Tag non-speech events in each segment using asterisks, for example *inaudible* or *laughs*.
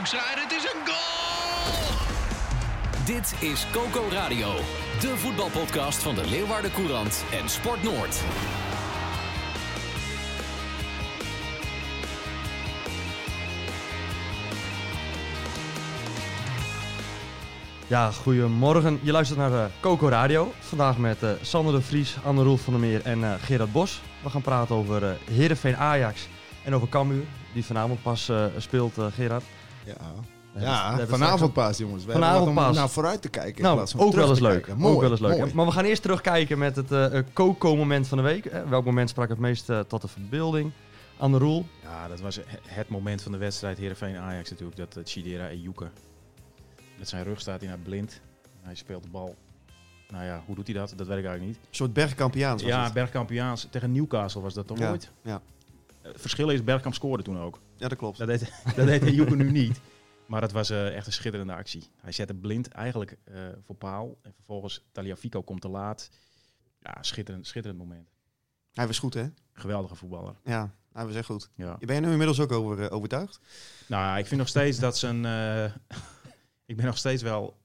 Het is een goal! Dit is Coco Radio, de voetbalpodcast van de Leeuwarden Courant en Sport Noord. Ja, goedemorgen. Je luistert naar uh, Coco Radio. Vandaag met uh, Sander de Vries, Anne Roel van der Meer en uh, Gerard Bos. We gaan praten over uh, Heerenveen Ajax en over Cambuur, die vanavond pas speelt, Gerard. Ja, ja vanavond pas jongens. We vanavond om naar vooruit te kijken. Nou, ook wel eens leuk. Mooi, ook wel eens leuk. mooi. Maar we gaan eerst terugkijken met het Coco-moment van de week. welk moment sprak het meest tot de verbeelding? Anne Roel. Ja, dat was het moment van de wedstrijd Heerenveen-Ajax natuurlijk. Dat uh, Chidera Ejuke met zijn rug staat hij naar blind. Hij speelt de bal. Nou ja, hoe doet hij dat? Dat weet ik eigenlijk niet. Een soort Bergkampiaans was Ja, het. Bergkampiaans. Tegen Newcastle was dat toch Ja, ooit? ja. Het verschil is, Bergkamp scoorde toen ook. Ja, dat klopt. Dat deed, *laughs* dat deed nu niet. Maar het was eh, echt een schitterende actie. Hij zette blind eigenlijk eh, voor paal. En vervolgens Taliafico komt te laat. Ja, schitterend, schitterend moment. Hij was goed, hè? Geweldige voetballer. Ja, hij was echt goed. Ja. Ben je nu inmiddels ook over, eh, overtuigd? Nou, ik vind nog steeds dat zijn... *laughs* ik ben nog steeds wel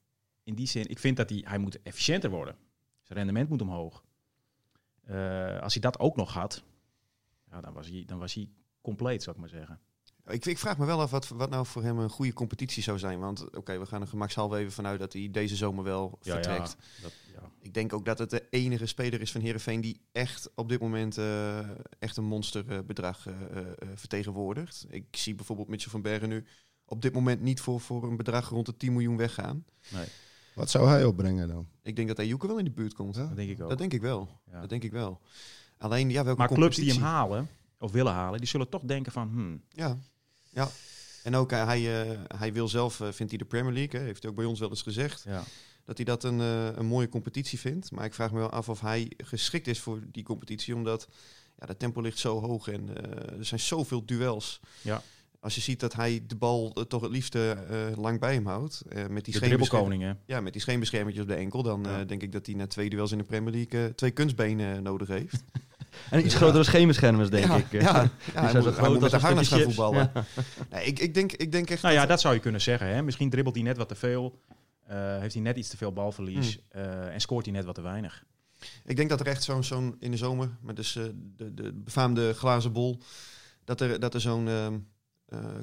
in die zin... Ik vind dat hij, hij moet efficiënter worden. Zijn rendement moet omhoog. Als hij dat ook nog had, ja, dan, was hij, dan was hij compleet, zou ik maar zeggen. Ik, ik vraag me wel af wat, wat nou voor hem een goede competitie zou zijn. Want oké, we gaan er gemakshalve even vanuit dat hij deze zomer wel Ja, vertrekt. Ja, dat, ja. Ik denk ook dat het de enige speler is van Heerenveen die echt op dit moment eh, echt een monsterbedrag eh, eh, vertegenwoordigt. Ik zie bijvoorbeeld Mitchell van Bergen nu op dit moment niet voor, voor een bedrag rond de 10 miljoen weggaan. Nee, Wat zou hij opbrengen dan? Ik denk dat Ajuke wel in de buurt komt. dat denk ik ook. Dat denk ik wel. Ja. Dat denk ik wel. Alleen, ja, welke maar clubs die hem halen, of willen halen, die zullen toch denken van... Hmm, Ja, ja. En ook eh, hij, eh, hij wil zelf, eh, vindt hij de Premier League, hè, heeft hij ook bij ons wel eens gezegd, ja. dat hij dat een, een mooie competitie vindt. Maar ik vraag me wel af of hij geschikt is voor die competitie, omdat ja, de tempo ligt zo hoog en er zijn zoveel duels. Ja. Als je ziet dat hij de bal toch het liefste lang bij hem houdt, met die De scheenbescherm- dribbelkoning, hè. Ja, met die scheenbeschermertjes op de enkel, dan Ja. denk ik dat hij na twee duels in de Premier League twee kunstbenen nodig heeft. *laughs* En iets grotere scheenbeschermers, denk ja, ik. Ja, ja, hij zijn moet, zo hij groot moet met als de een harnas gaan voetballen. Nee, ik, ik, denk, ik denk echt Nou ja, dat- dat zou je kunnen zeggen. Hè? Misschien dribbelt hij net wat te veel. eh, heeft hij net iets te veel balverlies. Hmm. eh, en scoort hij net wat te weinig. Ik denk dat er echt zo'n zo'n in de zomer, met dus eh, de, de befaamde glazen bol, dat er, dat er zo'n ehm, eh,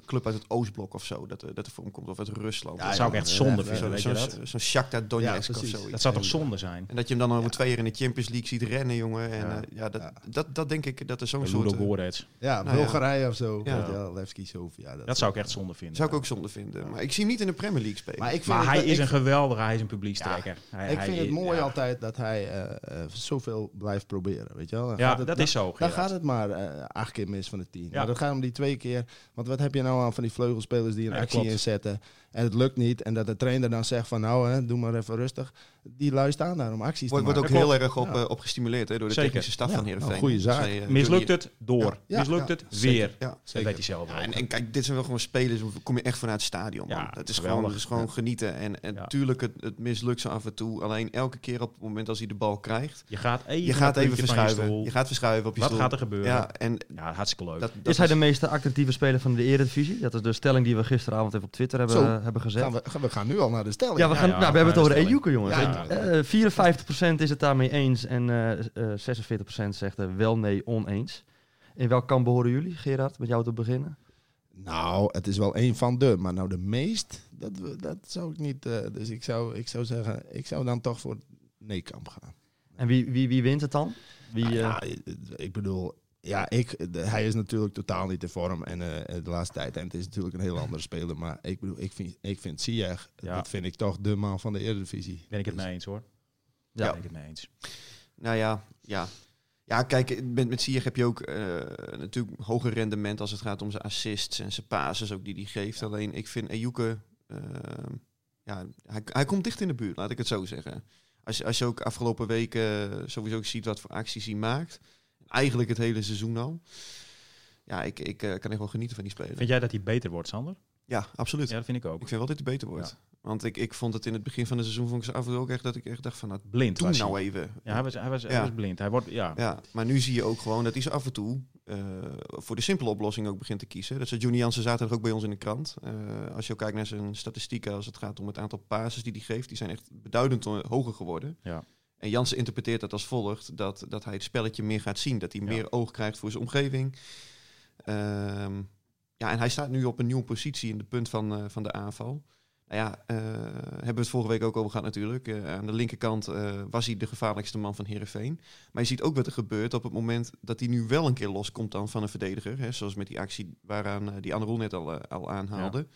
club uit het Oostblok of zo, dat er, dat er voor hem komt, of uit Rusland. dat zou ik echt zonde vinden, Zo'n weet zo, je zo, dat? zo'n Shakhtar Donetsk Ja, of. Dat zou toch zonde zijn? En dat je hem dan over twee jaar in de Champions League ziet rennen, jongen. En Ja. dat, Ja. Dat, dat denk ik, dat er zo'n soort... Ludo eh, Gorets. Ja, Nou ja. Bulgarije of zo. Ja. Levski Sofia. Dat zou ik echt zonde vinden. zou ik ook zonde vinden. Maar ik zie hem niet in de Premier League spelen. Maar ik vind Maar het, hij ik, is een geweldige, hij is een publiekstrekker. Hij- ik hij vind het mooi ja. altijd dat hij eh, eh, zoveel blijft proberen. Weet je wel? Ja, gaat het- dat is zo. Dan gaat het maar eh, acht keer mis van de tien. Dan gaat om die twee keer. Want wat heb je nou aan van die vleugelspelers die een Ja, actie klopt. inzetten en het lukt niet. En dat de trainer dan zegt van nou, hè, doe maar even rustig. Die lui staan daar om acties wordt, te wordt ook maken. heel erg op, Ja. eh, op gestimuleerd hè, door de Zeker. technische staf Ja, van Heerenveen. nou, goede zaak. Zij, eh, Mislukt het, door. Ja, Mislukt ja, het, weer. Ja, Dat zeker. weet hij zelf en, en kijk, dit zijn wel gewoon spelers, kom je echt vanuit het stadion. Man. Ja, het is geweldig. gewoon, is gewoon genieten. En, en Ja. natuurlijk, het, het mislukt zo af en toe. Alleen elke keer op het moment als hij de bal krijgt, Je gaat even, je gaat even je verschuiven. stoel. Je gaat verschuiven op je Wat stoel. gaat er gebeuren? Ja, en Ja, hartstikke leuk. dat, dat Is hij de meest attractieve speler van de Eredivisie? Dat is de stelling die we gisteravond even op Twitter hebben, Zo. hebben gezet. Gaan we, gaan- we gaan nu al naar de stelling. Ja, we, gaan, ja, nou, we we hebben het over de Ejuke, jongens. Ja, Eh, 54% is het daarmee eens en eh eh 46% zegt er wel, nee, oneens. In welk kamp behoren jullie, Gerard, met jou te beginnen? Nou, het is wel een van de, maar nou de meest, dat, dat zou ik niet. eh, dus ik zou, ik zou zeggen, ik zou dan toch voor nee-kamp gaan. En wie, wie, wie wint het dan? Wie, Nou eh, ja, ik bedoel, ja, ik, de- hij is natuurlijk totaal niet in vorm en eh, de laatste tijd. En het is natuurlijk een heel andere speler. Maar ik bedoel, ik vind, ik vind Ziyech, Ja. dat vind ik toch de man van de Eredivisie. Ben ik het Dus- mee eens hoor. Ja. Ben ik het mee eens. Nou ja, ja. Ja, kijk, met, met Ziyech heb je ook eh, natuurlijk hoger rendement als het gaat om zijn assists en zijn passes ook die hij geeft. Alleen ik vind Ejuke, eh, ja, hij, hij komt dicht in de buurt, laat ik het zo zeggen. Als je, als je ook afgelopen weken sowieso ook ziet wat voor acties hij maakt, eigenlijk het hele seizoen al. Ja, ik, ik eh, kan echt wel genieten van die speler. Vind jij dat hij beter wordt, Sander? Ja, absoluut. Ja, dat vind ik ook. Ik vind wel dat hij beter wordt. Want ik, ik vond het in het begin van het seizoen vond ik ze af en toe ook echt dat ik echt dacht van nou, Blind was nou hij. even. Ja, hij was, hij was, hij Ja. was blind. Hij wordt, ja. Ja, maar nu zie je ook gewoon dat hij ze af en toe eh, voor de simpele oplossing ook begint te kiezen. Dat is Johnny Jansen zaterdag ook bij ons in de krant. Eh, als je ook kijkt naar zijn statistieken als het gaat om het aantal passes die hij geeft, die zijn echt beduidend hoger geworden. Ja. En Jansen interpreteert dat als volgt, dat, dat hij het spelletje meer gaat zien. Dat hij Ja. meer oog krijgt voor zijn omgeving. Ehm, ja, en hij staat nu op een nieuwe positie in de punt van, eh, van de aanval. Nou ja, eh, hebben we het vorige week ook over gehad natuurlijk. Eh, aan de linkerkant was hij de gevaarlijkste man van Heerenveen. Maar je ziet ook wat er gebeurt op het moment dat hij nu wel een keer loskomt dan van een verdediger. Hè, zoals met die actie waaraan die Anne Roel net al, al aanhaalde.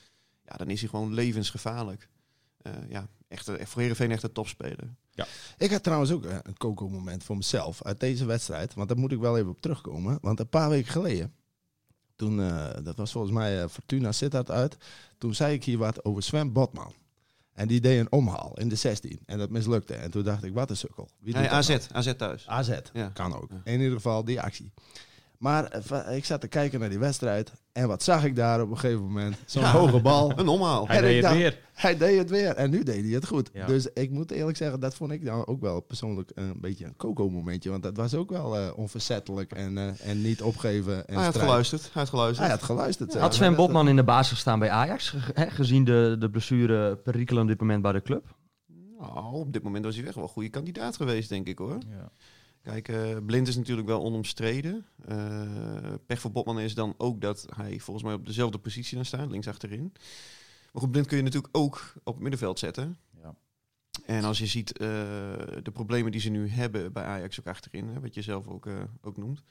Ja. dan is hij gewoon levensgevaarlijk. Ja, echt, een- voor Heerenveen echt een topspeler. Ik had trouwens ook eh, een Coco-moment voor mezelf uit deze wedstrijd. Want daar moet ik wel even op terugkomen. Want een paar weken geleden, toen, eh, dat was volgens mij eh, Fortuna Sittard uit. Toen zei ik hier wat over Sven Botman. En die deed een omhaal in de 16. En dat mislukte. En toen dacht ik, wat een sukkel. Wie doet Nee, AZ, nou? AZ thuis. AZ, Ja. kan ook. Ja. In ieder geval die actie. Maar eh, ik zat te kijken naar die wedstrijd. En wat zag ik daar op een gegeven moment? Zo'n Ja. hoge bal. Een omhaal. Hij En deed het dacht- weer. Hij deed het weer en nu deed hij het goed. Ja. Dus ik moet eerlijk zeggen, dat vond ik nou ook wel persoonlijk een beetje een Coco-momentje. Want dat was ook wel eh, onverzettelijk en, eh, en niet opgeven. En Hij had geluisterd. Hij had geluisterd. Hij had geluisterd. Had Sven Botman in de basis gestaan bij Ajax, gezien de, de blessure perikelen op dit moment bij de club? Nou, op dit moment was hij echt wel een goede kandidaat geweest, denk ik hoor. Ja. Kijk, eh, Blind is natuurlijk wel onomstreden. Eh pech voor Botman is dan ook dat hij volgens mij op dezelfde positie dan staat, links achterin. Maar goed, Blind kun je natuurlijk ook op het middenveld zetten. Ja. En als je ziet eh, de problemen die ze nu hebben bij Ajax ook achterin, hè, wat je zelf ook, ook noemt.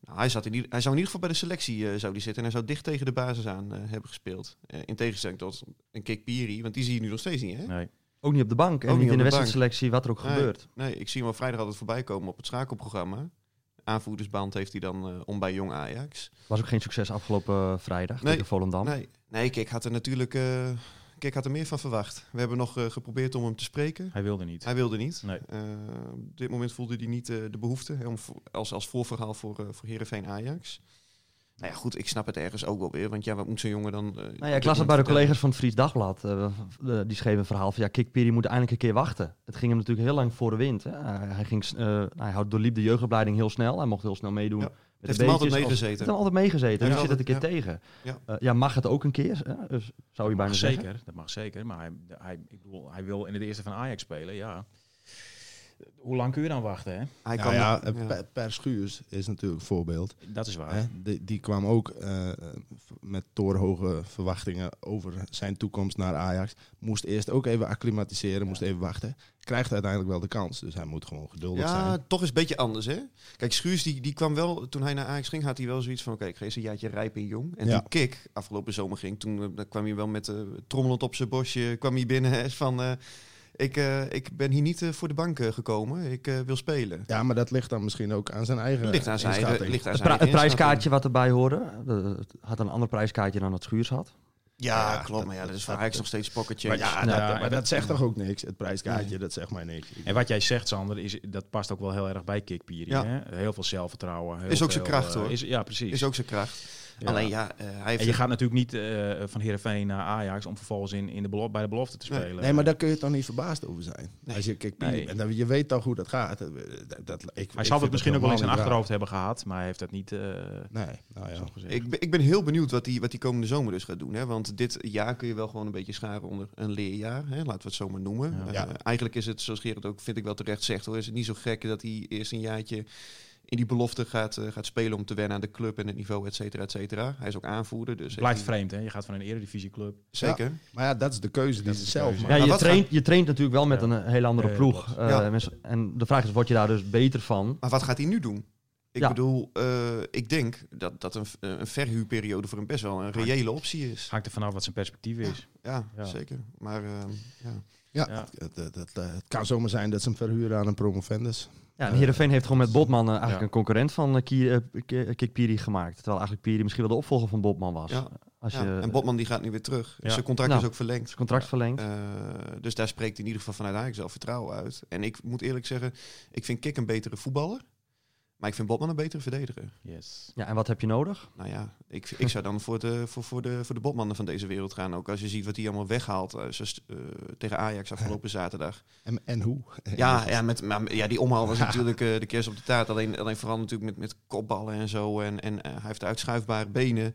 Nou, hij, zat in hij zou in ieder geval bij de selectie zou die zitten en hij zou dicht tegen de basis aan hebben gespeeld. In tegenstelling tot een Kik Piri, want die zie je nu nog steeds niet. Hè? Nee. Ook niet op de bank en Ook niet niet in de wedstrijdselectie, wat er ook Nee. gebeurt. Nee, ik zie hem al vrijdag altijd voorbij komen op het schakelprogramma. Aanvoerdersband heeft hij dan eh, om bij Jong Ajax. Was ook geen succes afgelopen eh, vrijdag Nee. tegen Volendam. Nee, nee kijk, had er natuurlijk eh, kijk, had er meer van verwacht. We hebben nog eh, geprobeerd om hem te spreken. Hij wilde niet. Hij wilde niet. Nee. Eh, op dit moment voelde hij niet eh, de behoefte hè, om als, als voorverhaal voor, eh voor Heerenveen Ajax. Nou ja, goed, ik snap het ergens ook wel weer. Want ja, wat moet zo'n jongen dan... eh, Nou ja, ik las het bij de collega's van het Fries Dagblad. eh, de- die schreven een verhaal van ja, Kikpiri moet eindelijk een keer wachten. Het ging hem natuurlijk heel lang voor de wind. Hè. Hij, hij, ging, eh, hij doorliep de jeugdopleiding heel snel. Hij mocht heel snel meedoen. Ja, met de heeft hem altijd meegezeten. heeft hem altijd meegezeten. Ja, Nu zit het een keer tegen. Ja. Eh, ja, mag het ook een keer? hè? Dus zou je bijna zeggen. zeker, dat mag zeker. Maar hij, hij, ik bedoel, hij wil in het eerste van Ajax spelen, ja. Hoe lang kun je dan wachten, hè? Hij Nou kan ja, eh, Per, per Schuurs is natuurlijk een voorbeeld. Dat is waar. Hè? Die, die kwam ook eh, met torenhoge verwachtingen over zijn toekomst naar Ajax. Moest eerst ook even acclimatiseren, moest even wachten. Krijgt uiteindelijk wel de kans, dus hij moet gewoon geduldig Ja, zijn. toch is een beetje anders, hè? Kijk, Schuurs, die, die kwam wel, toen hij naar Ajax ging, had hij wel zoiets van, oké, ik ga eens een jaartje rijp en jong. En Ja. toen Kik afgelopen zomer ging, toen eh, dan kwam hij wel met eh trommelend op zijn bosje, kwam hij binnen hè, van, eh, ik, eh, ik ben hier niet eh, voor de bank eh, gekomen, ik eh, wil spelen. Ja, maar dat ligt dan misschien ook aan zijn eigen ligt aan zijn eigen, inschatting. ligt aan Het, pri- het prijskaartje wat erbij hoorde, het had een ander prijskaartje dan dat Schuurs had. Ja, Ja, klopt, maar ja, dat is voor Ajax nog steeds pocket change. Maar ja, Ja, dat, ja, maar dat dat- zegt toch ook niks? Het prijskaartje, dat zegt mij niks. En wat jij zegt, Sander, is, dat past ook wel heel erg bij Kikpiri. Heel veel zelfvertrouwen. Heel Is ook zijn kracht, hoor. Is, ja, precies. is ook zijn kracht. Ja. Alleen ja, eh, hij heeft... En je gaat natuurlijk niet eh, van Heerenveen naar Ajax om vervolgens in, in de belo- bij de belofte te spelen. Nee, maar daar kun je toch niet verbaasd over zijn. Nee. Als je kijkt, Nee. en dan, je weet toch hoe dat gaat. Dat, dat, ik, hij ik zal het misschien ook wel in zijn achterhoofd hebben gehad, maar hij heeft dat niet eh, raar. Nee, nou ja. zo gezegd. Ik ben, ik ben heel benieuwd wat hij wat die komende zomer dus gaat doen. Hè? Want dit jaar kun je wel gewoon een beetje scharen onder een leerjaar. Hè? Laten we het zo maar noemen. Ja. Eh, Ja. eigenlijk is het, zoals Gerard ook vind ik wel terecht zegt, hoor, is het niet zo gek dat hij eerst een jaartje in die belofte gaat, eh, gaat spelen om te wennen aan de club en het niveau, et cetera, et cetera. Hij is ook aanvoerder. Dus Het blijft vreemd, hè? Je gaat van een eredivisieclub. Zeker. Maar ja, dat is de keuze die Dat ze zelf maken. Ja, je traint, je traint natuurlijk wel met Ja. een hele andere Ja, ploeg. Eh, en de vraag is, word je daar dus beter van? Maar wat gaat hij nu doen? Ik Ja. bedoel, eh, ik denk dat, dat een, een verhuurperiode voor hem best wel een reële optie is. Hangt er vanaf wat zijn perspectief is. Ja, Ja. zeker. Maar ehm, ja. Ja, Ja. Het, het, het, het, het kan zomaar zijn dat ze hem verhuren aan een promovendus. Ja, en Heerenveen heeft gewoon met Botman eh, eigenlijk Ja. een concurrent van uh, Kikpiri gemaakt. Terwijl eigenlijk Piri misschien wel de opvolger van Botman was. Ja. Als je, Ja, en Botman die gaat nu weer terug. Ja. Zijn contract Nou, is ook verlengd. zijn contract verlengd. Eh, dus daar spreekt in ieder geval vanuit Ajax zelf vertrouwen uit. En ik moet eerlijk zeggen, ik vind Kik een betere voetballer. Maar ik vind Botman een betere verdediger. Yes. Ja, en wat heb je nodig? Nou ja, ik, ik zou dan voor de, voor, voor, de, voor de Botmannen van deze wereld gaan. Ook als je ziet wat hij allemaal weghaalt eh, zoals, eh, tegen Ajax afgelopen zaterdag. En, en hoe? Ja, ja, met, maar, ja die omhaal was natuurlijk eh, de kerst op de taart. Alleen, alleen vooral natuurlijk met, met kopballen en zo. En, en hij heeft uitschuifbare benen.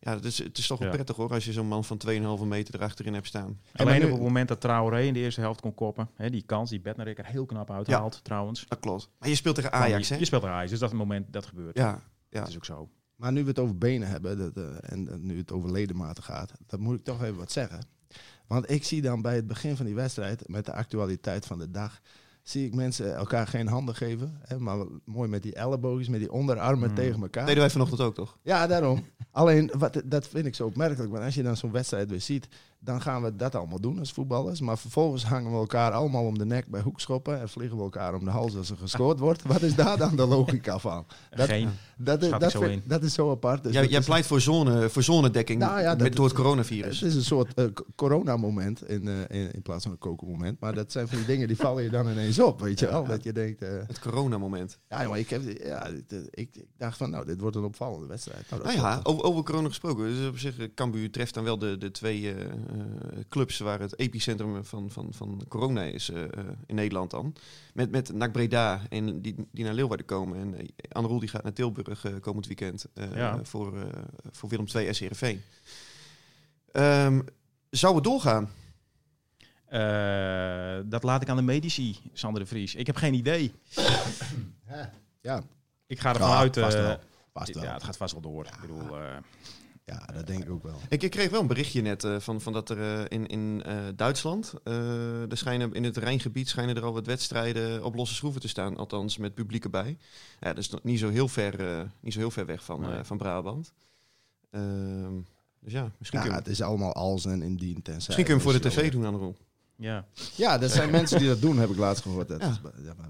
Ja, dat is, het is toch wel Ja. prettig hoor, als je zo'n man van 2,5 meter erachterin hebt staan. En Alleen nu- op het moment dat Traoré in de eerste helft kon koppen, hè, die kans die Bednarik er heel knap uithaalt trouwens. Dat klopt. Maar je speelt tegen Ajax, die- hè? Je speelt er Ajax, dus dat is het moment dat gebeurt. Ja, ja. Dat is ook zo. Maar nu we het over benen hebben dat, eh, en nu het over ledematen gaat, dan moet ik toch even wat zeggen. Want ik zie dan bij het begin van die wedstrijd, met de actualiteit van de dag, zie ik mensen elkaar geen handen geven. Hè, maar mooi met die elleboogjes, met die onderarmen Mm. tegen elkaar. deden wij vanochtend ook toch? Ja, daarom. Alleen, wat, dat vind ik zo opmerkelijk. Want als je dan zo'n wedstrijd weer ziet, dan gaan we dat allemaal doen als voetballers. Maar vervolgens hangen we elkaar allemaal om de nek bij hoekschoppen en vliegen we elkaar om de hals als er gescoord wordt. Wat is daar dan de logica van? Dat, Geen. dat, is, dat, zo vind- in. dat is zo apart. Dus jij dat jij is- pleit voor, zone, voor zonedekking Nou ja, met, door het Het coronavirus. is een soort c- coronamoment in, eh, in, in plaats van een kokenmoment. Maar dat zijn van die dingen die vallen je dan ineens op, weet je wel. Dat je denkt, eh, Het coronamoment. ja, maar ik, heb, ja, ik, ik dacht van, nou, dit wordt een opvallende wedstrijd. Nou, Nou ja, over, over corona gesproken. Dus op zich, Cambuur treft dan wel de, de twee clubs waar het epicentrum van, van, van corona is eh, eh, in Nederland dan. Met, met NAC Breda en die, die naar Leeuwarden komen. En uh, Anne Roel die gaat naar Tilburg eh, komend weekend eh, Ja. voor, eh, voor Willem II Heerenveen. Ehm zou het doorgaan? Eh, dat laat ik aan de medici, Sander de Vries. Ik heb geen idee. ja, Ik ga ervan Ja, uit... vast eh, wel. Past wel. ja, het gaat vast wel door. Ik bedoel, eh, Ja, dat denk ik ook wel. Ik, ik kreeg wel een berichtje net eh, van, van dat er eh, in, in eh, Duitsland, er schijnen, in het Rijngebied schijnen er al wat wedstrijden op losse schroeven te staan. Althans met publiek erbij. Ja, dat is nog niet zo heel ver, niet zo heel ver weg van, Nee. van Brabant. Ehm, dus ja, misschien, Ja, kun, het is allemaal als en indien tenzij. misschien kun je hem voor de tv doen, Anne ja. Ja, dat zijn *laughs* mensen die dat doen, heb ik laatst gehoord. Dat Ja. is,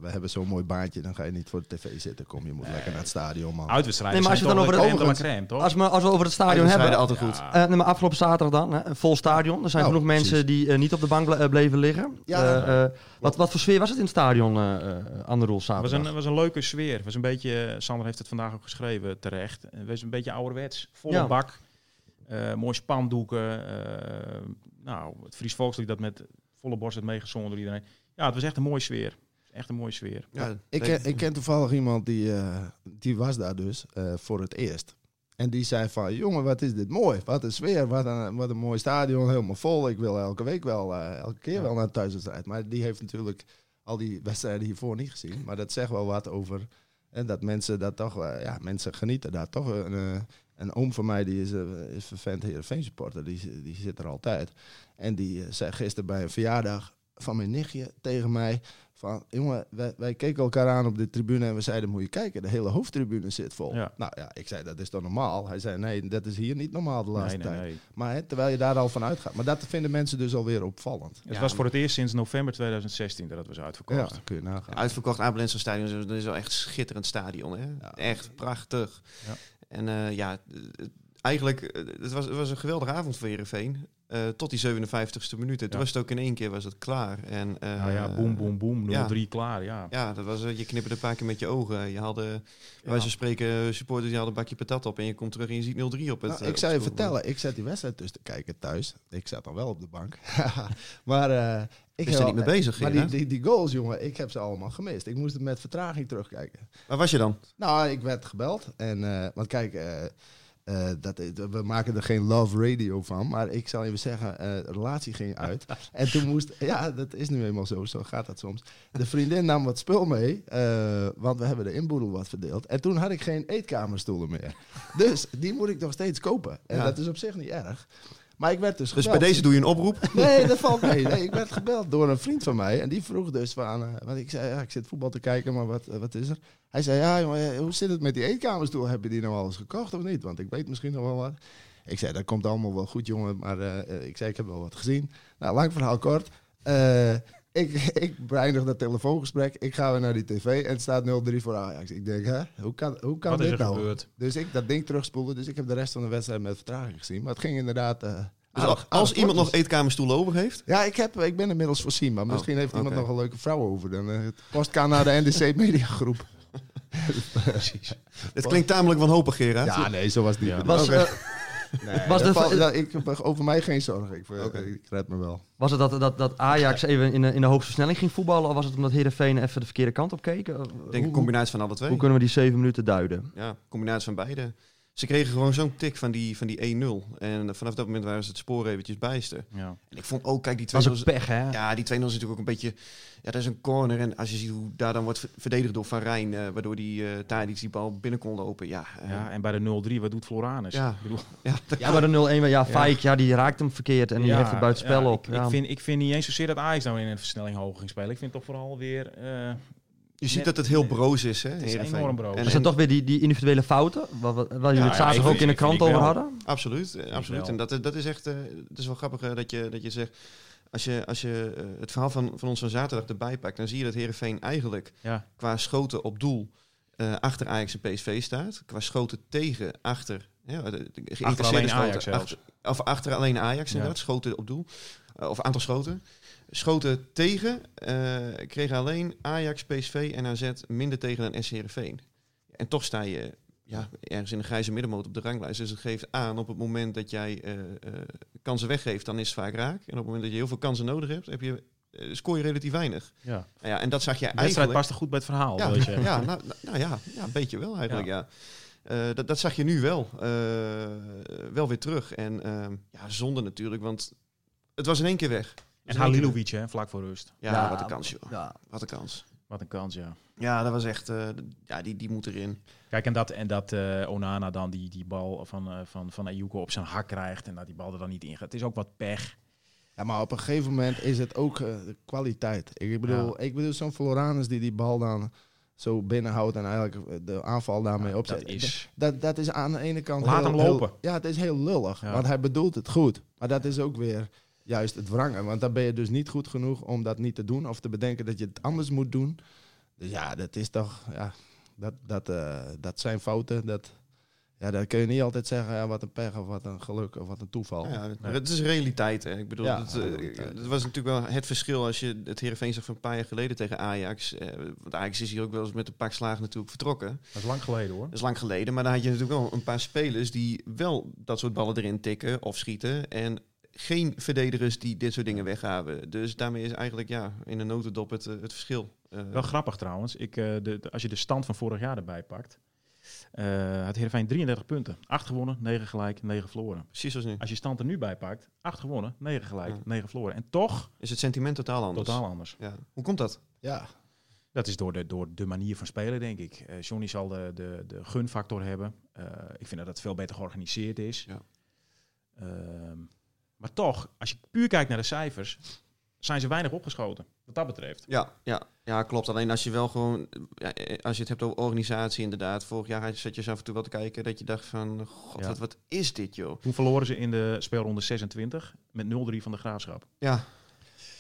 we hebben zo'n mooi baantje, dan ga je niet voor de tv zitten. Kom, je moet lekker naar het stadion, man. Uitwedstrijden Nee, maar als je dan over de de- crème toch? Als we, als we over het stadion hebben. altijd goed. Ja. eh, nee, maar afgelopen zaterdag dan, hè, een vol stadion. Er zijn Nou, genoeg mensen die eh, niet op de bank ble- eh, bleven liggen. Ja, Eh, eh, wat, wat voor sfeer was het in het stadion, eh eh aan de rol Het was zaterdag? een, was een leuke sfeer. Het was een beetje, Sander heeft het vandaag ook geschreven terecht. Het was een beetje ouderwets. Volle Ja. bak. Eh mooi spandoeken. eh, nou, het Fries Volkslied dat met volle borst werd meegezongen door iedereen. Ja, het was echt een mooie sfeer. Echt een mooie sfeer. Ja, Ik, ken, ik ken toevallig iemand die, eh, die was daar dus eh, voor het eerst. En die zei van, jongen, wat is dit mooi. Wat een sfeer, wat een, wat een mooi stadion, helemaal vol. Ik wil elke week wel, eh, elke keer Ja. wel naar een thuiswedstrijd. Maar die heeft natuurlijk al die wedstrijden hiervoor niet gezien. Maar dat zegt wel wat over en dat mensen dat toch, ja, mensen genieten daar toch. Een, oom van mij, die is, eh, is vervent Heerenveen supporter, die, die zit er altijd. En die eh, zei gisteren bij een verjaardag van mijn nichtje tegen mij van, jongen, wij, wij keken elkaar aan op de tribune en we zeiden, moet je kijken, de hele hoofdtribune zit vol. Ja. Nou ja, ik zei, dat is toch normaal? Hij zei, nee, dat is hier niet normaal de laatste Nee, nee, tijd. nee. Maar hè, terwijl je daar al van uitgaat. Maar dat vinden mensen dus alweer opvallend. Het was voor het eerst sinds november 2016 dat het was Ja, uitverkocht. kun je nagaan. Uitverkocht Abelense stadion, dat is wel echt een schitterend stadion. Hè? Ja. Echt prachtig. En eh, ja, eigenlijk, eh, het was, het was een geweldige avond voor Heerenveen. Eh, tot die 57ste minuut. Toen Ja. was het ook in één keer was het klaar. En, eh, nou ja, boem, boem, boem. 0-3 ja. klaar, ja. Ja, dat was, eh, je knipperde een paar keer met je ogen. Je hadden, bij wijze van spreken, supporters die hadden een bakje patat op. En je komt terug en je ziet 0-3 op het Nou, ik op zou je het vertellen, ik zat die wedstrijd dus te kijken thuis. Ik zat dan wel op de bank. *laughs* maar eh, ik er heb niet mee bezig, Maar die, die, die goals, jongen, ik heb ze allemaal gemist. Ik moest het met vertraging terugkijken. Waar was je dan? Nou, ik werd gebeld. En, eh, want kijk, eh, eh, dat, we maken er geen love radio van. Maar ik zal even zeggen, eh, de relatie ging uit. *laughs* en toen moest, ja, dat is nu eenmaal zo. Zo gaat dat soms. De vriendin nam wat spul mee. eh, want we hebben de inboedel wat verdeeld. En toen had ik geen eetkamerstoelen meer. *laughs* dus die moet ik nog steeds kopen. En Ja. dat is op zich niet erg. Maar ik werd dus Dus bij deze doe je een oproep. Nee, dat valt mee. *laughs* Nee, ik werd gebeld door een vriend van mij. En die vroeg dus van... eh, want ik zei, ja, ik zit voetbal te kijken, maar wat, eh, wat is er? Hij zei, ja, jongen, eh, hoe zit het met die eetkamerstoel? Heb je die nou al eens gekocht of niet? Want ik weet misschien nog wel wat. Ik zei, dat komt allemaal wel goed, jongen. Maar ik zei, ik heb wel wat gezien. Nou, lang verhaal kort. Eh, ik, *laughs* ik beëindig dat telefoongesprek. Ik ga weer naar die tv en het staat 0-3 voor Ajax. Ik denk, hè, hoe kan, hoe kan Wat is dit er nou? gebeurd? Dus ik dat ding terugspoelen. Dus ik heb de rest van de wedstrijd met vertraging gezien. Maar het ging inderdaad... eh, Dus als, iemand nog eetkamerstoelen over heeft, Ja, ik, heb, ik ben inmiddels voorzien. Maar misschien heeft iemand nog een leuke vrouw over. Dan eh, het post kan naar de NDC *laughs* Mediagroep. het klinkt tamelijk wanhopig, Gerard. Ja, nee, zo was het niet. Ja. Was, eh, Nee, Was dat de- valt- dat- ik heb over mij geen zorgen. Ik, Oké. ik red me wel. was het dat, dat, dat Ajax even in de, in de hoogste versnelling ging voetballen? Of was het omdat Heerenveen even de verkeerde kant op keek? Ik denk een combinatie van alle twee. Hoe kunnen we die zeven minuten duiden? Ja, combinatie van beide. Ze kregen gewoon zo'n tik van die, van die 1-0. En vanaf dat moment waren ze het spoor eventjes bijster. Ja. En ik vond ook, kijk, die 2-0... was ook pech, hè? Ja, die 2-0 is natuurlijk ook een beetje... Ja, dat is een corner. En als je ziet hoe daar dan wordt ver- verdedigd door Van Rijn... eh, waardoor die uh, Tadic die bal binnen kon lopen. Ja, eh, ja, en bij de 0-3, wat doet Floranus? Ja. Ik bedoel, *laughs* ja, Ja, maar de 0-1, ja, Fijk, ja, die raakt hem verkeerd en die ja, heeft het buiten spel ja, op. Ik, Ja. ik, vind, ik vind niet eens zozeer dat Ajax nou in een versnelling hoger ging spelen. Ik vind toch vooral weer... eh, je ziet dat het heel broos is, hè? Het is Heerenveen. enorm broos. En- Er toch weer die, die individuele fouten, waar, we- waar jullie ja, het zaterdag ook in de krant over hadden. Absoluut, absoluut. En dat, is- dat is echt, eh, het is wel grappig eh, dat, je, dat je zegt, als je, als je eh, het verhaal van, van ons van zaterdag erbij pakt, dan zie je dat Herenveen eigenlijk ja, qua schoten op doel eh, achter Ajax en PSV staat. Qua schoten tegen, achter, ja, de, de geïnteresseerde alleen schoten, Ajax achter, of achter alleen Ajax Ja. inderdaad, schoten op doel. Of aantal schoten. Schoten tegen eh, kregen alleen Ajax, PSV en AZ minder tegen dan SC Heerenveen. En toch sta je ja, ergens in de grijze middenmoot op de ranglijst. Dus het geeft aan op het moment dat jij eh, eh, kansen weggeeft, dan is het vaak raak. En op het moment dat je heel veel kansen nodig hebt, heb je, scoor je relatief weinig. ja. Nou ja, en dat zag je De wedstrijd eigenlijk... past er goed bij het verhaal, Ja, wil je *laughs* ja, nou, nou, nou ja, ja, een beetje wel eigenlijk, ja. Dat, dat zag je nu wel. wel weer terug. En ehm, ja, zonde natuurlijk, want het was in één keer weg. En. Halilovic, hè, vlak voor rust. Ja, Ja, wat een kans, joh. Ja. Wat een kans. Wat een kans, ja. Ja, dat was echt... eh, ja, die, die moet erin. Kijk, en dat, en dat eh, Onana dan die, die bal van, eh van, van Ayuko op zijn hak krijgt en dat die bal er dan niet in gaat. Het is ook wat pech. Ja, maar op een gegeven moment is het ook eh, de kwaliteit. Ik bedoel, ik bedoel zo'n Floranus die die bal dan zo binnenhoudt en eigenlijk de aanval daarmee Ja, opzet. dat is- dat, dat is aan de ene kant Laat heel, hem lopen. heel- ja, het is heel lullig, Ja. want hij bedoelt het goed. Maar dat is ook weer juist het wrangen. Want dan ben je dus niet goed genoeg om dat niet te doen of te bedenken dat je het anders moet doen. Dus ja, dat is toch, ja, dat, dat, eh, dat zijn fouten. Dat, ja, dat kun je niet altijd zeggen, ja, wat een pech of wat een geluk of wat een toeval. Ja, maar het is realiteit. Hè. Ik bedoel, Ja, het, eh, was natuurlijk wel het verschil als je het Heerenveen zag van een paar jaar geleden tegen Ajax. Eh, want Ajax is hier ook wel eens met een pak slagen natuurlijk vertrokken. Dat is lang geleden hoor. Dat is lang geleden, maar dan had je natuurlijk wel een paar spelers die wel dat soort ballen erin tikken of schieten. En geen verdedigers die dit soort dingen weghaven. Dus daarmee is eigenlijk ja, in een notendop het, eh, het verschil. Eh, Wel grappig trouwens. Ik, eh, de, de- als je de stand van vorig jaar erbij pakt. eh had Heerenveen 33 punten. 8 gewonnen, 9 gelijk, 9 verloren. precies zoals nu. Als je stand er nu bij pakt, 8 gewonnen, 9 gelijk, Ja. 9 verloren. En toch Is het sentiment totaal anders. totaal anders. Ja. Hoe komt dat? Ja, Dat is door de, door de manier van spelen, denk ik. Eh Johnny zal de, de, de gunfactor hebben. Eh, ik vind dat het veel beter georganiseerd is. Ja. Ehm, maar toch, als je puur kijkt naar de cijfers, zijn ze weinig opgeschoten. Wat dat betreft. Ja, ja, ja, klopt. Alleen als je wel gewoon, ja, eh, als je het hebt over organisatie inderdaad. Vorig jaar zat je af en toe wel te kijken dat je dacht van, god, Ja. wat, wat is dit joh? Toen verloren ze in de speelronde 26 met 0-3 van de Graafschap. Ja.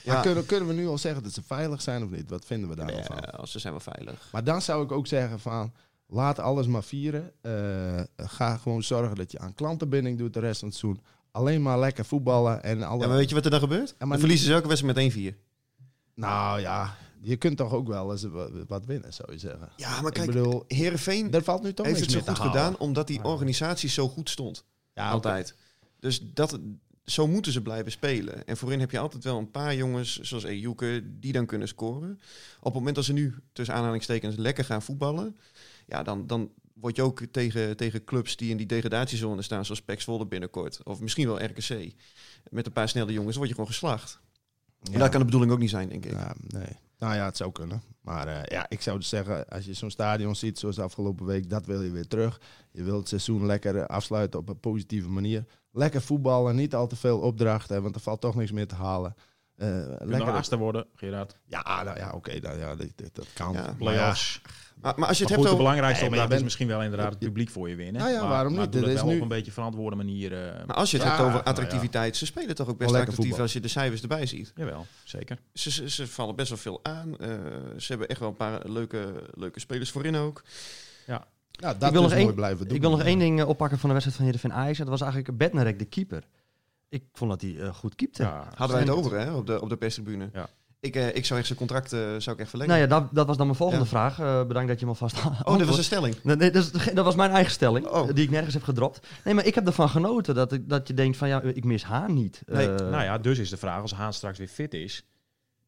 Maar kunnen, kunnen we nu al zeggen dat ze veilig zijn of niet? Wat vinden we daar Nee, van? als ze zijn wel veilig. Maar dan zou ik ook zeggen van, laat alles maar vieren. Eh, ga gewoon zorgen dat je aan klantenbinding doet de rest van het seizoen. Alleen maar lekker voetballen en alle... Ja, maar weet je wat er dan gebeurt? maar dan verliezen ze elke wedstrijd met 1-4. Nou ja, je kunt toch ook wel eens wa- wat winnen, zou je zeggen. Ja, maar kijk, ik bedoel, Heerenveen er valt nu toch heeft het zo goed halen. gedaan omdat die Ja. organisatie zo goed stond. Ja, altijd. Dus dat, zo moeten ze blijven spelen. En voorin heb je altijd wel een paar jongens, zoals Ejuke, die dan kunnen scoren. Op het moment dat ze nu, tussen aanhalingstekens, lekker gaan voetballen... Ja, dan, dan word je ook tegen, tegen clubs die in die degradatiezone staan... zoals PEC Zwolle binnenkort, of misschien wel RKC... met een paar snelle jongens, word je gewoon geslacht. En dat kan de bedoeling ook niet zijn, denk ik. Ja, nee. Nou ja, het zou kunnen. Maar eh, ja, ik zou dus zeggen, als je zo'n stadion ziet zoals afgelopen week, dat wil je weer terug. Je wilt het seizoen lekker eh, afsluiten op een positieve manier. Lekker voetballen, niet al te veel opdrachten, want er valt toch niks meer te halen. Eh, Lekker achtste worden, Gerard. Ja, nou ja, oké, nou ja, dat, dat- dat kan. Ja. Maar ja, Playoffs. Maar, maar als je Maar het goed, hebt de over... belangrijkste Nee, je opdracht is misschien wel inderdaad het publiek voor je winnen. Nou ja, maar, waarom maar niet? doe dat is wel nu- op een beetje verantwoorde manier. eh, Maar als je het Ja, hebt over nou ja. attractiviteit, ze spelen toch ook best attractief voetbal. als je de cijfers erbij ziet. Jawel, zeker. Ze, ze, ze vallen best wel veel aan. Eh, ze hebben echt wel een paar leuke, leuke spelers voorin ook. ja, dat Ik wil nog mooi één- blijven doen. Ik wil nog één ding oppakken van de wedstrijd van Heerenveen Ajax. Dat was eigenlijk Bednarek, de keeper. Ik vond dat hij eh, goed keepte. Ja, Hadden wij het over hè, op de, op de perstribune. Ja. Ik, eh, ik zou echt zijn contract eh, zou ik echt verlengen. Nou ja, dat, dat was dan mijn volgende Ja. vraag. Eh, bedankt dat je me alvast *laughs* oh, dit was een stelling. Nee, nee, dat, is, dat was mijn eigen stelling, Oh. die ik nergens heb gedropt. Nee, maar ik heb ervan genoten dat, ik, dat je denkt van ja, ik mis Haan niet. Nee, nou ja, dus is de vraag, als Haan straks weer fit is,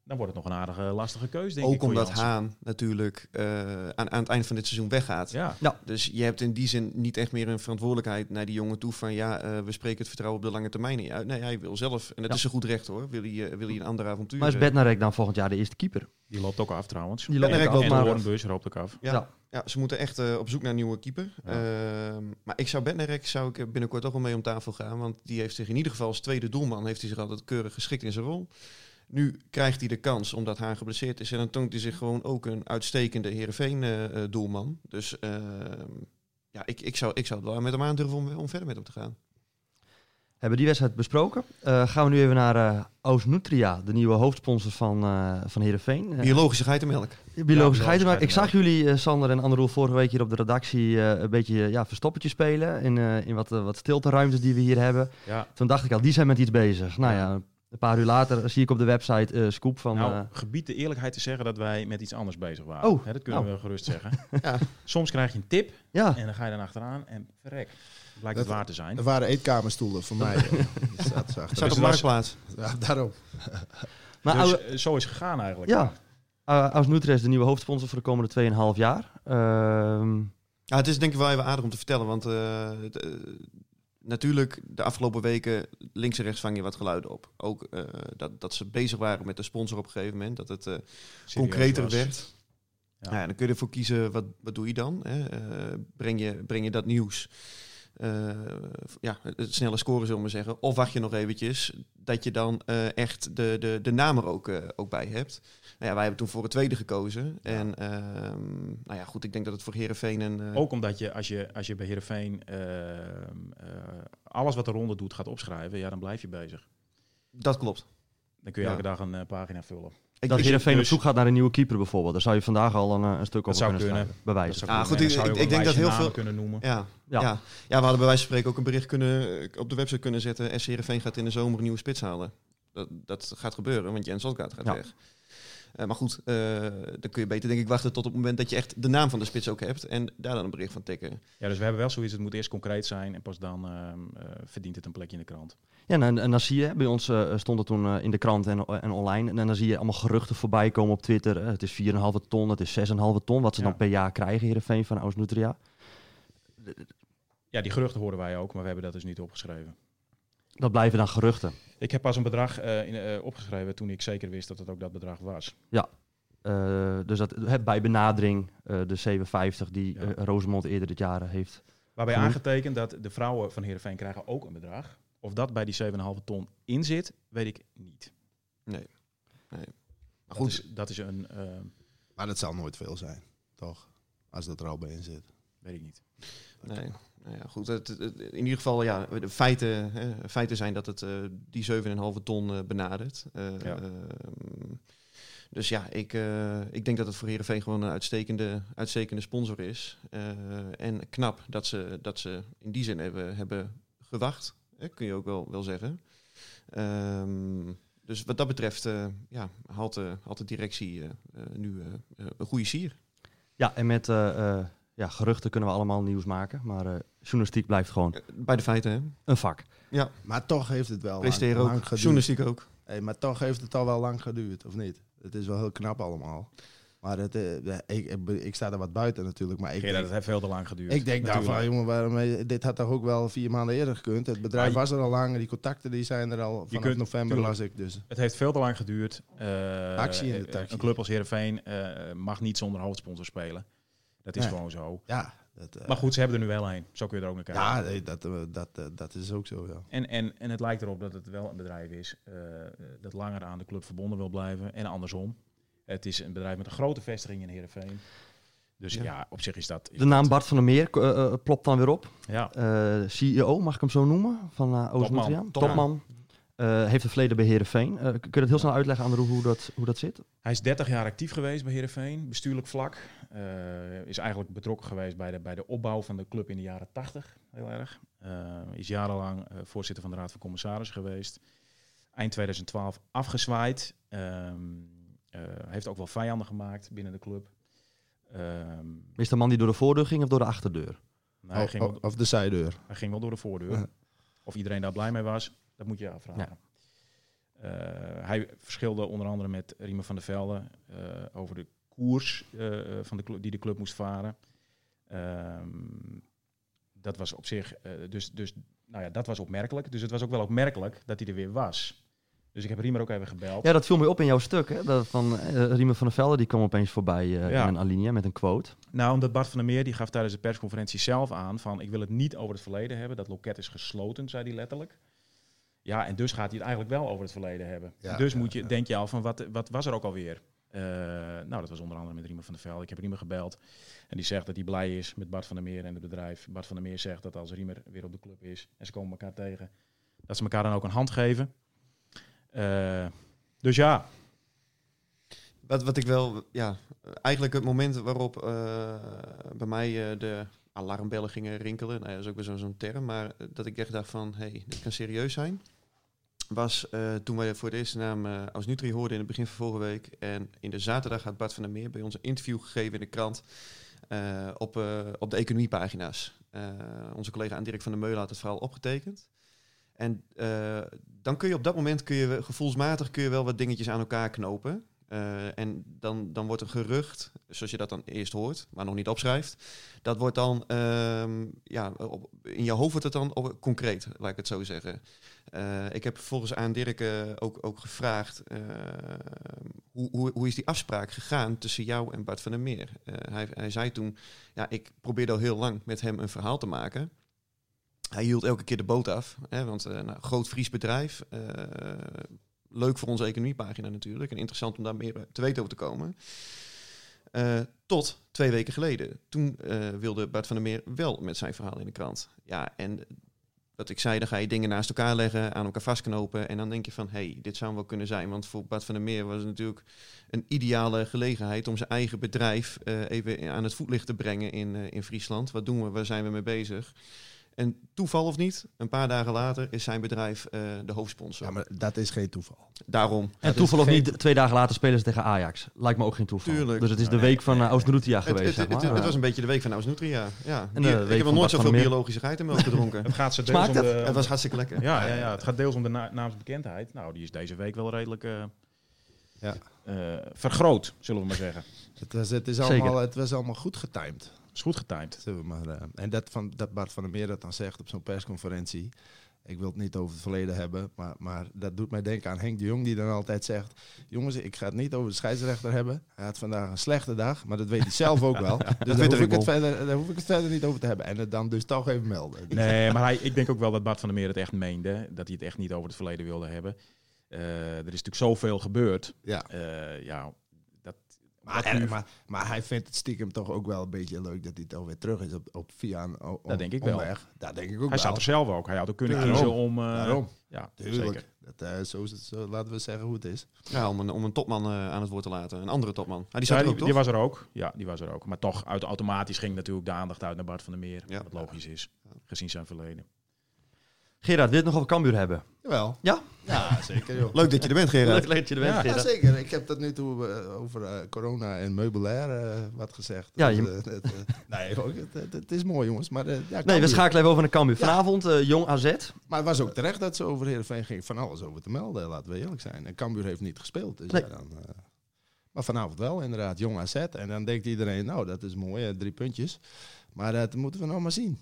dan wordt het nog een aardige lastige keuze, denk ik. Ook voor omdat. Haan natuurlijk eh, aan, aan het eind van dit seizoen weggaat. Ja, Dus je hebt in die zin niet echt meer een verantwoordelijkheid naar die jongen toe van ja, eh, we spreken het vertrouwen op de lange termijn niet uit. Nee, hij wil zelf, en dat Ja. is een goed recht hoor, wil hij, eh, wil hij een ander avontuur. maar is Bednarek dan volgend jaar de eerste keeper? die loopt ook af trouwens. Die loopt Bednarek ook loopt af, maar- loopt ook af. Ja. Ja. Ja, ze moeten echt op zoek naar een nieuwe keeper. Ja. Ehm, maar ik zou Bednarek zou ik binnenkort ook wel mee om tafel gaan. Want die heeft zich in ieder geval als tweede doelman heeft hij zich altijd keurig geschikt in zijn rol. Nu krijgt hij de kans omdat hij geblesseerd is. En dan toont hij zich gewoon ook een uitstekende Heerenveen-doelman. dus ehm, ja, ik, ik, zou, ik zou het wel met hem aandurven om, om verder met hem te gaan. Hebben die wedstrijd besproken. Eh, gaan we nu even naar eh Oost Nutria, de nieuwe hoofdsponsor van, eh van Heerenveen. Eh, Biologische geitenmelk. Biologische Ja, geitenmelk. Ik zag jullie, eh, Sander en Anderoel, vorige week hier op de redactie eh, een beetje ja, verstoppertje spelen. In, eh, in wat, eh, wat stilteruimtes die we hier hebben. Ja. Toen dacht ik al, die zijn met iets bezig. Nou ja, een paar uur later zie ik op de website eh scoop van... nou, eh, gebied de eerlijkheid te zeggen dat wij met iets anders bezig waren. Oh, Hè, dat kunnen nou. we gerust *laughs* zeggen. Ja. Soms krijg je een tip ja, en dan ga je dan achteraan en verrek. Blijkt Dat- het waar te zijn. Er waren eetkamerstoelen voor mij. *laughs* ze achter. Staat op het was- marktplaats. Ja, daarom. *laughs* maar dus eh, zo is het gegaan eigenlijk. ja. Uh, Oost Nutria is de nieuwe hoofdsponsor voor de komende 2,5 jaar. Ehm, Ja, het is denk ik wel even aardig om te vertellen, want het, natuurlijk de afgelopen weken links en rechts vang je wat geluiden op. Ook eh, dat, dat ze bezig waren met de sponsor op een gegeven moment, dat het eh, concreter was. werd. Ja. Ja, dan kun je ervoor kiezen, wat, wat doe je dan? Hè? Eh, breng, je, breng je dat nieuws, eh, ja, het snelle scoren zullen we maar zeggen. Of wacht je nog eventjes, dat je dan eh, echt de, de, de naam er ook, eh, ook bij hebt. Nou ja, wij hebben toen voor het tweede gekozen. En ehm, nou ja, goed, ik denk dat het voor Herenveen en... Ook omdat je als je, als je bij Heerenveen eh, eh, alles wat de ronde doet gaat opschrijven, ja, dan blijf je bezig. Dat klopt. Dan kun je Ja. elke dag een pagina vullen. Ik, dat Heerenveen op dus- zoek gaat naar een nieuwe keeper bijvoorbeeld. Daar zou je vandaag al een, eh, een stuk over kunnen kunnen. van. zou Ah, goed, ik- ik denk dat heel veel- kunnen noemen. Ja, Ja. ja. Ja. we hadden bij wijze van spreken ook een bericht kunnen, op de website kunnen zetten. SC Heerenveen gaat in de zomer een nieuwe spits halen. Dat, dat gaat gebeuren, want Jens Otgaard gaat Ja. weg. Eh, maar goed, eh, dan kun je beter denk ik wachten tot op het moment dat je echt de naam van de spits ook hebt. En daar dan een bericht van tikken. Ja, dus we hebben wel zoiets, het moet eerst concreet zijn en pas dan ehm, eh, verdient het een plekje in de krant. Ja, en, en dan zie je, bij ons eh, stond het toen eh, in de krant en, en online. En dan zie je allemaal geruchten voorbij komen op Twitter. Het is 4,5 ton, het is 6,5 ton. Wat ze Ja. dan per jaar krijgen, Heerenveen van Oost Nutria. Ja, die geruchten hoorden wij ook, maar we hebben dat dus niet opgeschreven. Dat blijven dan geruchten. Ik heb pas een bedrag eh, in, eh, opgeschreven toen ik zeker wist dat het ook dat bedrag was. Eh, dus dat, hè, bij benadering eh, de 57 die Ja. Rosemond eerder dit jaar heeft. Waarbij Genoeg. aangetekend dat de vrouwen van Heerenveen krijgen ook een bedrag. Of dat bij die 7,5 ton in zit, weet ik niet. Nee. nee. Maar Dat goed, is, dat is een, Maar dat zal nooit veel zijn, toch? Als dat er al bij in zit. weet ik niet. Nee. Nou ja, goed. Het, het- in ieder geval, ja, de feiten, hè, feiten zijn dat het eh, die 7,5 ton eh, benadert. Eh, Ja. ehm, dus ja, ik, ik denk dat het voor Heerenveen gewoon een uitstekende, uitstekende sponsor is. En knap dat ze, dat ze in die zin hebben, hebben gewacht, hè, kun je ook wel, wel zeggen. Ehm, dus wat dat betreft eh, ja, haalt, de, haalt de directie nu een goede sier. Ja, en met ja, geruchten kunnen we allemaal nieuws maken. Maar eh, journalistiek blijft gewoon Eh, Bij de feiten, hè? een vak. Maar toch heeft het wel lang, Presteren lang ook, geduurd. journalistiek ook. Hey, maar toch heeft het al wel lang geduurd, of niet? Het is wel heel knap allemaal. Maar het, eh, ik, ik, ik sta er wat buiten natuurlijk. Maar ik denk, dat heeft veel te lang geduurd. ik denk Natuurlijk. daarvan, jongen, waarom, dit had toch ook wel vier maanden eerder gekund. Het bedrijf je- was er al lang, die contacten die zijn er al vanaf kunt- november tuurlijk. las ik. Dus Het heeft veel te lang geduurd. Actie in de taxi. Een club als Heerenveen eh mag niet zonder hoofdsponsor spelen. Dat is Nee. gewoon zo. ja, Dat, eh, Maar goed, ze hebben er nu wel een. Zo kun je er ook naar kijken. Ja, nee, dat, eh, dat, eh, dat is ook zo, ja. En, en, en het lijkt erop dat het wel een bedrijf is dat langer aan de club verbonden wil blijven. En andersom. Het is een bedrijf met een grote vestiging in Heerenveen. Dus ja, Ja. op zich is dat... is De naam dat- Bart van der Meer plopt dan weer op. Ja, CEO, mag ik hem zo noemen? Van uh, Oost Topman. Topman. Topman. Eh, heeft een verleden bij Heerenveen. Eh, kun je dat heel snel uitleggen aan de hoe dat, hoe dat zit? hij is 30 jaar actief geweest bij Heerenveen, bestuurlijk vlak. Eh, is eigenlijk betrokken geweest bij de, bij de opbouw van de club in de jaren 80, heel erg. Eh, is jarenlang eh, voorzitter van de Raad van Commissarissen geweest. Eind 2012 afgezwaaid. Ehm, eh, heeft ook wel vijanden gemaakt binnen de club. Ehm, Is de man die door de voordeur ging of door de achterdeur? nou, hij, Of- ging wel, of de zijdeur. hij ging wel door de voordeur. Of iedereen daar blij mee was, dat moet je afvragen. Eh, hij verschilde onder andere met Riemen van der Velde eh, over de koers eh, van de club, die de club moest varen. Ehm, dat was op zich, dus, dus nou ja, dat was opmerkelijk. Dus het was ook wel opmerkelijk dat hij er weer was. Dus ik heb Riemer ook even gebeld. Ja, dat viel me op in jouw stuk. Hè? Dat van eh Riemen van der Velde, die kwam opeens voorbij Ja. in een alinea met een quote. Nou, omdat Bart van der Meer die gaf tijdens de persconferentie zelf aan van ik wil het niet over het verleden hebben. Dat loket is gesloten, zei hij letterlijk. Ja, en dus gaat hij het eigenlijk wel over het verleden hebben. Ja, dus ja, moet je, ja. denk je al van wat, wat was er ook alweer? Eh, nou, dat was onder andere met Riemen van der Velde. Ik heb Riemer gebeld en die zegt dat hij blij is met Bart van der Meer en het bedrijf. Bart van der Meer zegt dat als Riemer weer op de club is en ze komen elkaar tegen, dat ze elkaar dan ook een hand geven. Eh, dus ja, Wat, wat ik wel, ja, eigenlijk het moment waarop eh, bij mij eh, de alarmbellen gingen rinkelen, nou ja, dat is ook weer zo- zo'n term, maar dat ik echt dacht van, hé, hey, dit kan serieus zijn, was eh, toen wij voor het eerst naam Aus Nutri hoorden in het begin van vorige week. En in de zaterdag had Bart van der Meer bij ons een interview gegeven in de krant eh, op, op de economiepagina's. Onze collega Dirk van der Meulen had het verhaal opgetekend. En dan kun je op dat moment, kun je, gevoelsmatig kun je wel wat dingetjes aan elkaar knopen. Eh, en dan, dan wordt een gerucht, zoals je dat dan eerst hoort, maar nog niet opschrijft. Dat wordt dan, ehm, ja, op, in je hoofd wordt het dan op, concreet, laat ik het zo zeggen. Eh, ik heb volgens aan Dirk ook, ook gevraagd, eh, hoe, hoe, hoe is die afspraak gegaan tussen jou en Bart van der Meer? Hij, hij zei toen, ja, ik probeerde al heel lang met hem een verhaal te maken. Hij hield elke keer de boot af, hè, want nou, groot Fries bedrijf, leuk voor onze economiepagina natuurlijk en interessant om daar meer te weten over te komen. Eh, tot twee weken geleden. Toen eh, wilde Bart van der Meer wel met zijn verhaal in de krant. Ja, en wat ik zei, dan ga je dingen naast elkaar leggen, aan elkaar vastknopen. En dan denk je van, hé, hey, dit zou wel kunnen zijn. Want voor Bart van der Meer was het natuurlijk een ideale gelegenheid om zijn eigen bedrijf eh, even aan het voetlicht te brengen in, in Friesland. Wat doen we? Waar zijn we mee bezig? En toeval of niet, een paar dagen later is zijn bedrijf eh, de hoofdsponsor. Ja, maar dat is geen toeval. Daarom. En toevallig geen- niet, twee dagen later spelen ze tegen Ajax. Lijkt me ook geen toeval. Tuurlijk. Dus het is de week van uh, Oost-Nutria Het, geweest, het, zeg het, maar. het was een beetje de week van Aus Nutria. Ja. En ik heb nog nooit zoveel biologische geitenmelk gedronken. het gaat ze deels Smaakt om het? de... Het was hartstikke lekker. Ja, ja, ja, het gaat deels om de na naamsbekendheid. Nou, die is deze week wel redelijk eh, Ja. eh, vergroot, zullen we maar zeggen. Het was, het, is Zeker. allemaal, het was allemaal goed getimed. Is goed getimed. Zullen we maar, eh, en dat, van, dat Bart van der Meer dat dan zegt op zo'n persconferentie. Ik wil het niet over het verleden hebben, maar, maar dat doet mij denken aan Henk de Jong, die dan altijd zegt: Jongens, ik ga het niet over de scheidsrechter hebben. Hij had vandaag een slechte dag, maar dat weet hij zelf ook wel. *laughs* Dus daar hoef, ik het verder, daar hoef ik het verder niet over te hebben. En het dan dus toch even melden. Nee, maar hij, ik denk ook wel dat Bart van der Meer het echt meende. Dat hij het echt niet over het verleden wilde hebben. Eh, er is natuurlijk zoveel gebeurd. Ja. Eh, ja, Maar, maar, maar hij vindt het stiekem toch ook wel een beetje leuk dat hij toch weer terug is op, op via een o- Dat denk ik wel. omweg. Dat denk ik ook hij wel. zat er zelf ook. Hij had ook kunnen Daarom. kiezen om... eh, Daarom, Ja, tuurlijk. zeker. Dat, eh, zo, is het, zo laten we zeggen hoe het is. Ja, om een, om een topman eh, aan het woord te laten. Een andere topman. Ah, die zat Ja, er die, ook, toch? die was er ook. Ja, die was er ook. Maar toch, uit, automatisch ging natuurlijk de aandacht uit naar Bart van der Meer. Ja. Wat logisch is, gezien zijn verleden. Gerard, wil je het nog over Cambuur hebben? Jawel. Ja? Ja, zeker joh. Leuk dat je er bent, Gerard. Leuk dat je er bent, Ja. Zeker. Ik heb tot nu toe eh, over eh, corona en meubilair eh, wat gezegd. Ja, Dus, je- *laughs* het, nee, het, het, is mooi jongens. Maar, eh, ja, Nee, we schakelen even over naar Cambuur. Vanavond eh, Jong AZ. maar het was ook terecht dat ze over Heerenveen ging van alles over te melden, laten we eerlijk zijn. En Cambuur heeft niet gespeeld. Dus Nee. ja, dan, eh, maar vanavond wel, inderdaad, Jong AZ. En dan denkt iedereen, nou, dat is mooi, drie puntjes. Maar dat moeten we nog maar zien.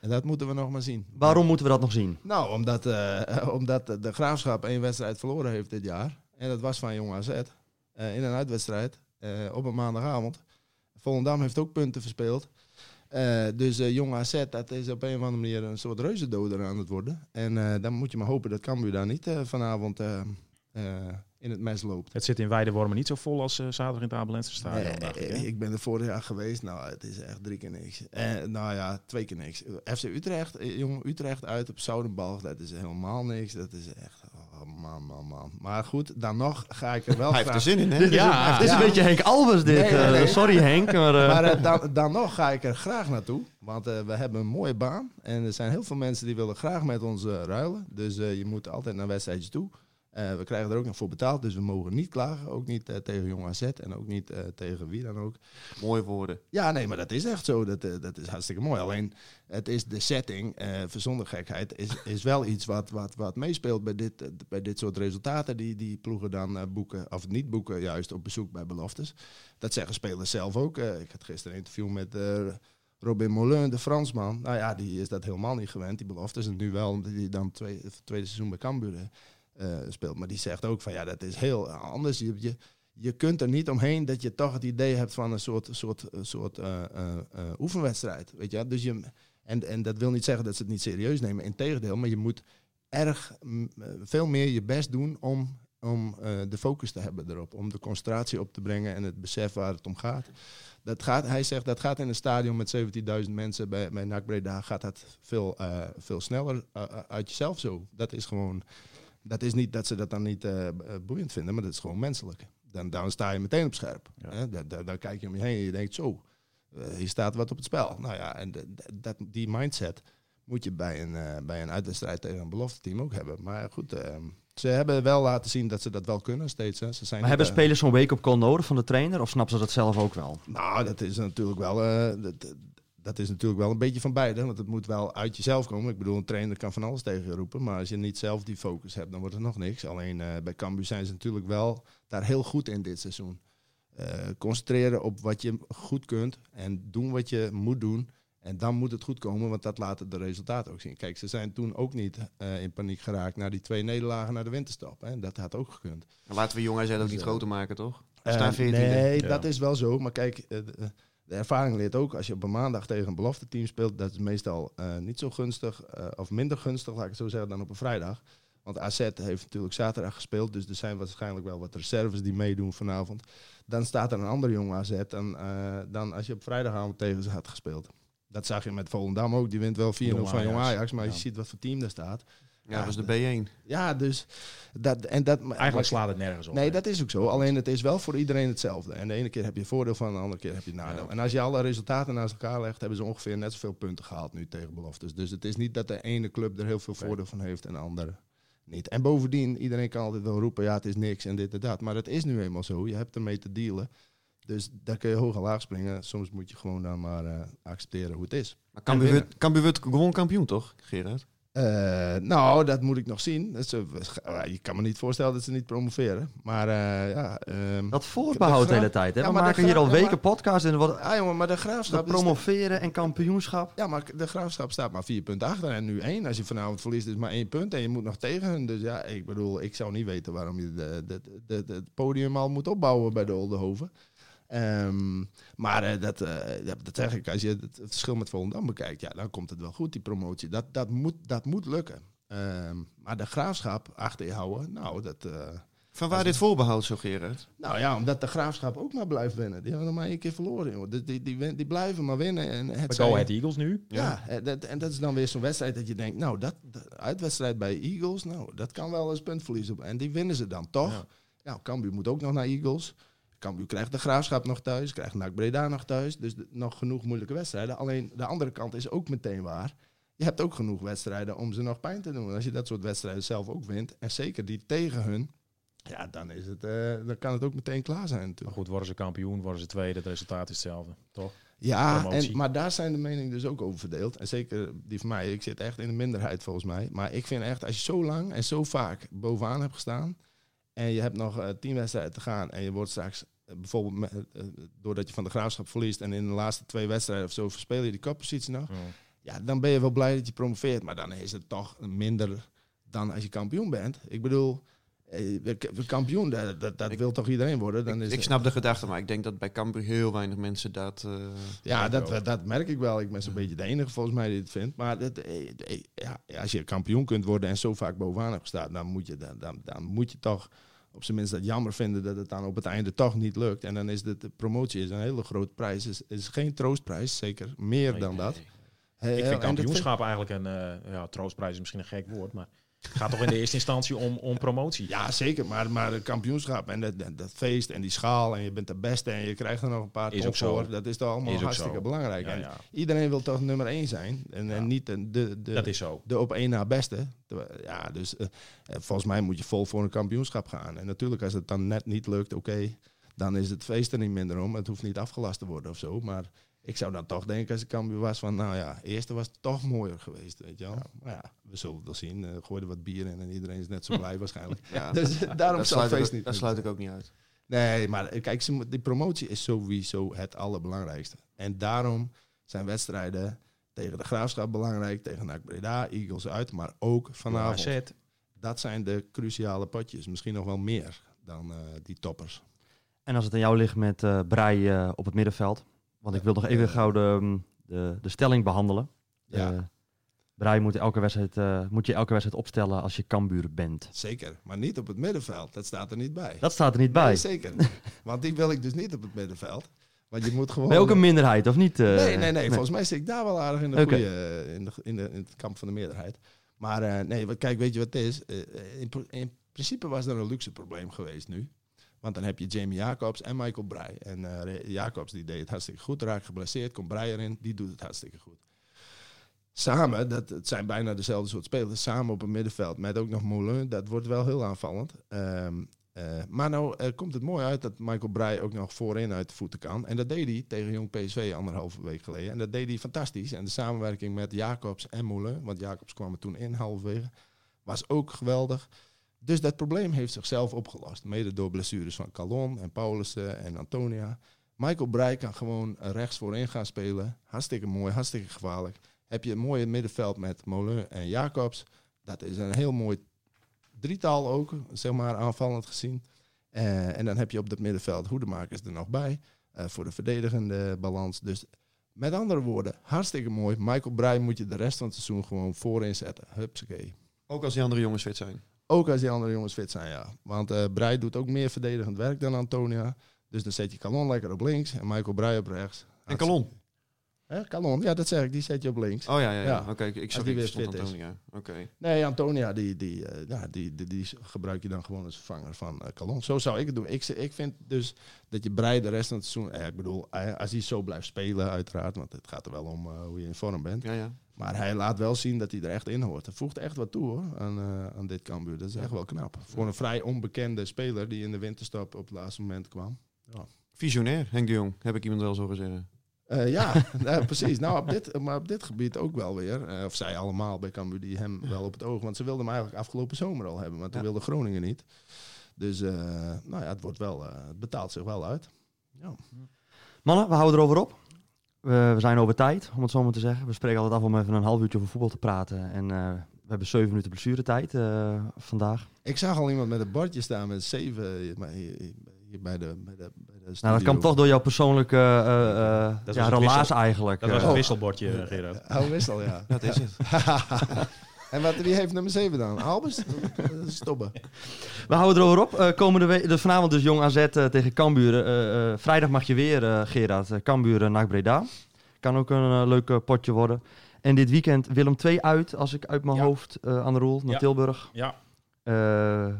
En dat moeten we nog maar zien. Waarom moeten we dat nog zien? Nou, omdat, eh, *laughs* omdat de Graafschap één wedstrijd verloren heeft dit jaar. En dat was van Jong AZ. eh, in een uitwedstrijd. eh, op een maandagavond. Volendam heeft ook punten verspeeld. Dus jong AZ, dat is op een of andere manier een soort reuzendoder aan het worden. En dan moet je maar hopen dat Cambuur daar niet vanavond in het mes loopt. Het zit in Weidewormen niet zo vol als eh, zaterdag in het Abelense stadion. Nee, ik? Eh, ik ben er vorig jaar geweest. Nou, het is echt drie keer niks. Eh, nou ja, twee keer niks. FC Utrecht, eh, jong Utrecht uit op Zoudenbalg, dat is helemaal niks. Dat is echt, oh man, man, man. Maar goed, dan nog ga ik er wel Hij heeft er zin in, hè? *laughs* Ja, een, dit is een beetje Henk Albers dit. Nee, nee, eh, nee. sorry Henk, maar... eh, Maar dan, dan nog ga ik er graag naartoe. Want eh, we hebben een mooie baan. En er zijn heel veel mensen die willen graag met ons ruilen. Dus eh, je moet altijd naar wedstrijdjes toe. Eh, we krijgen er ook nog voor betaald. Dus we mogen niet klagen. Ook niet eh, tegen Jong AZ. En ook niet eh, tegen wie dan ook. Mooie woorden. Ja, nee, maar dat is echt zo. Dat, dat is hartstikke mooi. Alleen, het is de setting, eh zonder gekheid, is, is wel iets wat, wat, wat meespeelt bij dit, bij dit soort resultaten die, die ploegen dan boeken, of niet boeken, juist op bezoek bij beloftes. Dat zeggen spelers zelf ook. Ik had gisteren een interview met Robin Moulin, de Fransman. Nou ja, die is dat helemaal niet gewend, die beloftes. En nu wel, omdat hij dan twee, het tweede seizoen bij Cambuur eh, speelt. Maar die zegt ook van, ja, dat is heel anders. Je, je, je kunt er niet omheen dat je toch het idee hebt van een soort, soort, eh, soort eh, oefenwedstrijd. Weet je? Dus je, en, en dat wil niet zeggen dat ze het niet serieus nemen. Integendeel, maar je moet erg mm, veel meer je best doen om, om de focus te hebben erop. Om de concentratie op te brengen en het besef waar het om gaat. Dat gaat hij zegt dat gaat in een stadion met 17.000 mensen bij, bij NAC gaat dat veel, veel sneller uit jezelf zo. Dat is gewoon, dat is niet dat ze dat dan niet eh, eh, boeiend vinden, maar dat is gewoon menselijk. Dan, dan sta je meteen op scherp. Ja. Hè? Dan, dan, dan kijk je om je heen en je denkt zo, eh, hier staat wat op het spel. Nou ja, en dat, die mindset moet je bij een, eh, bij een uitwedstrijd tegen een belofte team ook hebben. Maar goed, eh, ze hebben wel laten zien dat ze dat wel kunnen steeds. Hè. Ze zijn maar hebben spelers zo'n wake-up call nodig van de trainer? Of snappen ze dat zelf ook wel? nou, dat is natuurlijk wel. dat, dat is natuurlijk wel een beetje van beide. Want het moet wel uit jezelf komen. Ik bedoel, een trainer kan van alles tegen je roepen. Maar als je niet zelf die focus hebt, dan wordt het nog niks. Alleen eh, bij Cambuur zijn ze natuurlijk wel daar heel goed in dit seizoen. Eh, concentreren op wat je goed kunt. En doen wat je moet doen. En dan moet het goed komen, want dat laten de resultaten ook zien. Kijk, ze zijn toen ook niet eh, in paniek geraakt naar die twee nederlagen naar de winterstop. Hè. Dat had ook gekund. Laten we jongens ook Dus, niet eh, groter maken, toch? We staan 14e. nee, Ja. dat is wel zo. Maar kijk, eh, de, ervaring leert ook, als je op een maandag tegen een belofte team speelt, dat is meestal eh, niet zo gunstig, eh, of minder gunstig, laat ik het zo zeggen, dan op een vrijdag. Want AZ heeft natuurlijk zaterdag gespeeld, dus er zijn waarschijnlijk wel wat reserves die meedoen vanavond. Dan staat er een ander jong AZ dan, eh, dan als je op vrijdagavond tegen ze had gespeeld. Dat zag je met Volendam ook. Die wint wel 4-0 Jong van Jong Ajax. Ajax, maar Ja. je ziet wat voor team daar staat. Ja, dat was de B1. Ja, dus dat en dat. Eigenlijk slaat het nergens op. Nee, hè? dat is ook zo. Alleen het is wel voor iedereen hetzelfde. En de ene keer heb je voordeel van, de andere keer heb je nadeel. Ja. En als je alle resultaten naast elkaar legt, hebben ze ongeveer net zoveel punten gehaald nu tegen beloftes. Dus het is niet dat de ene club er heel veel voordeel van heeft en de andere niet. En bovendien, iedereen kan altijd wel roepen, ja, het is niks en dit en dat. Maar het is nu eenmaal zo. Je hebt ermee te dealen. Dus daar kun je hoog en laag springen. Soms moet je gewoon dan maar eh, accepteren hoe het is. Maar Cambuur wordt gewoon kampioen, toch, Gerard? Eh, nou, dat moet ik nog zien. Dat eh, je kan me niet voorstellen dat ze niet promoveren. Maar eh, ja... ehm, Dat voorbehoud de gra- hele tijd. Hè? Ja, we maar de maken hier al ja, weken podcast en wat Ah jongen, maar de graafschap promoveren en kampioenschap. Ja, maar de graafschap staat maar vier punten achter en nu één. Als je vanavond verliest is maar één punt en je moet nog tegen hun. Dus ja, ik bedoel, ik zou niet weten waarom je de, de, de, de- het podium al moet opbouwen bij de Oldenhoven. Ehm, maar eh, dat, eh, dat, zeg ik, als je het, het verschil met Volendam bekijkt, ja, dan komt het wel goed, die promotie. Dat, dat, moet, dat moet lukken. Ehm, maar de graafschap achter je houden, nou, dat... eh, Van waar dit voorbehoud zo, Gerard? nou ja, omdat de graafschap ook maar blijft winnen. Die hebben nog maar één keer verloren, joh. Die, die, die, blijven maar winnen. En het Bij zij- Go Ahead Eagles nu. ja, en dat, en dat is dan weer zo'n wedstrijd dat je denkt, nou, dat, de uitwedstrijd bij Eagles, nou, dat kan wel eens puntverlies op. En die winnen ze dan toch. Ja. Ja. Cambuur moet ook nog naar Eagles. Cambuur krijgt de Graafschap nog thuis, krijgt NAC Breda nog thuis. Dus de- nog genoeg moeilijke wedstrijden. Alleen de andere kant is ook meteen waar. Je hebt ook genoeg wedstrijden om ze nog pijn te doen. Als je dat soort wedstrijden zelf ook wint, en zeker die tegen hun, ja, dan, is het, eh, dan kan het ook meteen klaar zijn Maar natuurlijk. goed, worden ze kampioen, worden ze tweede, het resultaat is hetzelfde. Toch? Ja, en, maar daar zijn de meningen dus ook over verdeeld. En zeker die van mij. Ik zit echt in de minderheid volgens mij. Maar ik vind echt, als je zo lang en zo vaak bovenaan hebt gestaan... en je hebt nog eh, tien wedstrijden te gaan... en je wordt straks eh, bijvoorbeeld... eh, doordat je van de graafschap verliest... en in de laatste twee wedstrijden of zo verspeel je die koppositie nog... Ja. ja, dan ben je wel blij dat je promoveert. Maar dan is het toch minder dan als je kampioen bent. Ik bedoel... eh, kampioen, dat, dat, dat Ik- wil toch iedereen worden? Dan ik, is ik het- snap de gedachte, maar ik denk dat bij Cambuur heel weinig mensen dat... eh, Ja, dat, dat merk ik wel. Ik ben zo'n beetje de enige volgens mij die het vindt. Maar dat, eh, ja, als je kampioen kunt worden en zo vaak bovenaan hebt gestaan, dan moet je, dan, dan, dan moet je toch op zijn minst dat jammer vinden dat het dan op het einde toch niet lukt. En dan is de, de promotie is een hele grote prijs. is, is geen troostprijs, zeker meer Nee, dan nee, dat. nee. Heel- Ik vind kampioenschap eigenlijk een eh, ja, troostprijs is misschien een gek woord, maar het gaat toch in de eerste instantie om, om promotie. Ja, zeker. Maar, maar het kampioenschap en dat, dat, dat feest en die schaal en je bent de beste en je krijgt er nog een paar ton zo. voor. Dat is toch allemaal Is hartstikke zo. belangrijk. Ja, En ja. iedereen wil toch nummer één zijn en, Ja. en niet de, de, de, dat is zo. de op één na beste. Ja, dus eh, eh, volgens mij moet je vol voor een kampioenschap gaan. En natuurlijk, als het dan net niet lukt, oké, dan is het feest er niet minder om. Het hoeft niet afgelast te worden of zo. Maar ik zou dan toch denken, als ik kampioen was, van nou ja, eerste was toch mooier geweest, weet je wel. Maar ja, we zullen het wel zien. Eh gooi er wat bier in en iedereen is net zo *laughs* blij waarschijnlijk. ja, *laughs* Dus daarom dat zal het sluit, feest ik, niet. dat sluit ik ook niet uit. Nee, maar eh, kijk, die promotie is sowieso het allerbelangrijkste. En daarom zijn wedstrijden tegen de Graafschap belangrijk, tegen NAC Breda, Eagles uit, maar ook vanavond. AZ. Dat zijn de cruciale potjes. Misschien nog wel meer dan eh, die toppers. En als het aan jou ligt met eh Brei eh, op het middenveld. Want ik wil nog even gauw de, mm, de, de stelling behandelen. Ja. Eh, Brei moet, elke wedstrijd, eh, moet je elke wedstrijd opstellen als je Cambuur bent. Zeker, maar niet op het middenveld. Dat staat er niet bij. Dat staat er niet bij. Nee, zeker. *laughs* Want die wil ik dus niet op het middenveld. Want je moet gewoon... Ben ook een minderheid, of niet? eh? Nee, nee, nee. Volgens mij zit ik daar wel aardig in, de eh, in, de, in, de, in het kamp van de meerderheid. Maar nee, wat- kijk, weet je wat het is? In, in principe was er een luxe probleem geweest nu. Want dan heb je Jamie Jacobs en Michael Breij. En eh, Jacobs die deed het hartstikke goed, raakt geblesseerd, komt Breij erin, die doet het hartstikke goed. Samen, dat, het zijn bijna dezelfde soort spelers, samen op het middenveld met ook nog Moulin, dat wordt wel heel aanvallend. Ehm, eh, maar nou eh, komt het mooi uit dat Michael Breij ook nog voorin uit de voeten kan. En dat deed hij tegen Jong PSV anderhalve week geleden. En dat deed hij fantastisch. En de samenwerking met Jacobs en Moulin, want Jacobs kwam er toen in halverwege, was ook geweldig. Dus dat probleem heeft zichzelf opgelost. Mede door blessures van Calon en Paulussen en Antonia. Michael Breij kan gewoon rechts voorin gaan spelen. Hartstikke mooi, hartstikke gevaarlijk. Heb je een mooie middenveld met Moulin en Jacobs. Dat is een heel mooi drietal ook, zeg maar aanvallend gezien. Eh, en dan heb je op dat middenveld Hoedemakers er nog bij. eh, voor de verdedigende balans. Dus met andere woorden, hartstikke mooi. Michael Breij moet je de rest van het seizoen gewoon voorin zetten. Hupsakee. Ook als die andere jongens fit zijn. Ook als die andere jongens fit zijn, ja. Want eh Breij doet ook meer verdedigend werk dan Antonia. Dus dan zet je Calon lekker op links en Michael Breij op rechts. En Calon. Hè, Calon, ja, dat zeg ik. Die zet je op links. Oh ja, ja, ja. Ja. Oké, ik- ik zag die weer fit is. Antonia. Oké. Nee, Antonia, die, die, eh, ja, die, die, die gebruik je dan gewoon als vervanger van eh Calon. Zo zou ik het doen. Ik, ik vind dus dat je Breij de rest van het seizoen... Eh, ik bedoel, als hij zo blijft spelen uiteraard, want het gaat er wel om hoe je in vorm bent. Ja, ja. Maar hij laat wel zien dat hij er echt in hoort. Hij voegt echt wat toe hoor, aan, eh, aan dit Cambuur. Dat is echt wel knap. Voor een vrij onbekende speler die in de winterstop op het laatste moment kwam. Visionair, Henk de Jong, heb ik iemand wel zo zeggen. Eh, ja, *laughs* nou, precies. Nou, op dit, maar op dit gebied ook wel weer. Eh, of zij allemaal bij Cambuur die hem wel op het oog. Want ze wilden hem eigenlijk afgelopen zomer al hebben. Maar toen Ja. wilde Groningen niet. Dus eh, nou ja, het, wordt wel, eh, het betaalt zich wel uit. Ja. Mannen, we houden erover op. We, we zijn over tijd, om het zo maar te zeggen. We spreken altijd af om even een half uurtje over voetbal te praten. En eh, we hebben zeven minuten blessuretijd eh vandaag. Ik zag al iemand met een bordje staan met zeven hier, maar hier, hier bij de, bij de, bij de Nou, dat kwam toch door jouw persoonlijke eh, eh, Dat ja, relaas wissel- eigenlijk. Dat was eh. een wisselbordje, Gerard. Oh, wissel, ja. Dat is het. *laughs* en wat, wie heeft nummer 7 dan? Albers? Stoppen. We houden erover op. Eh, komende week, dus vanavond dus Jong AZ eh, tegen Cambuur. Eh, eh, vrijdag mag je weer, eh Gerard, uh, Cambuur uh, NAC Breda. Kan ook een uh, leuk uh, potje worden. En dit weekend Willem 2 uit, als ik uit mijn Ja. hoofd uh, aan de rol, naar Ja. Tilburg. Ja, Eh, nou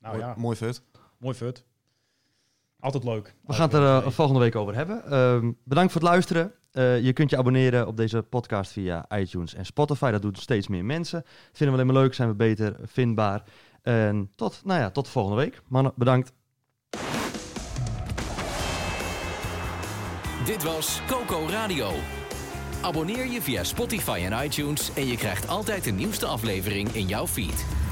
Mooi, ja, mooi fut. mooi fut. Altijd leuk. we gaan het er uh, volgende week over hebben. Ehm, bedankt voor het luisteren. Uh, je kunt je abonneren op deze podcast via iTunes en Spotify. Dat doen steeds meer mensen. Vinden we alleen maar leuk, zijn we beter vindbaar. En tot, nou ja, tot volgende week. Mannen, bedankt. Dit was Coco Radio. Abonneer je via Spotify en iTunes en je krijgt altijd de nieuwste aflevering in jouw feed.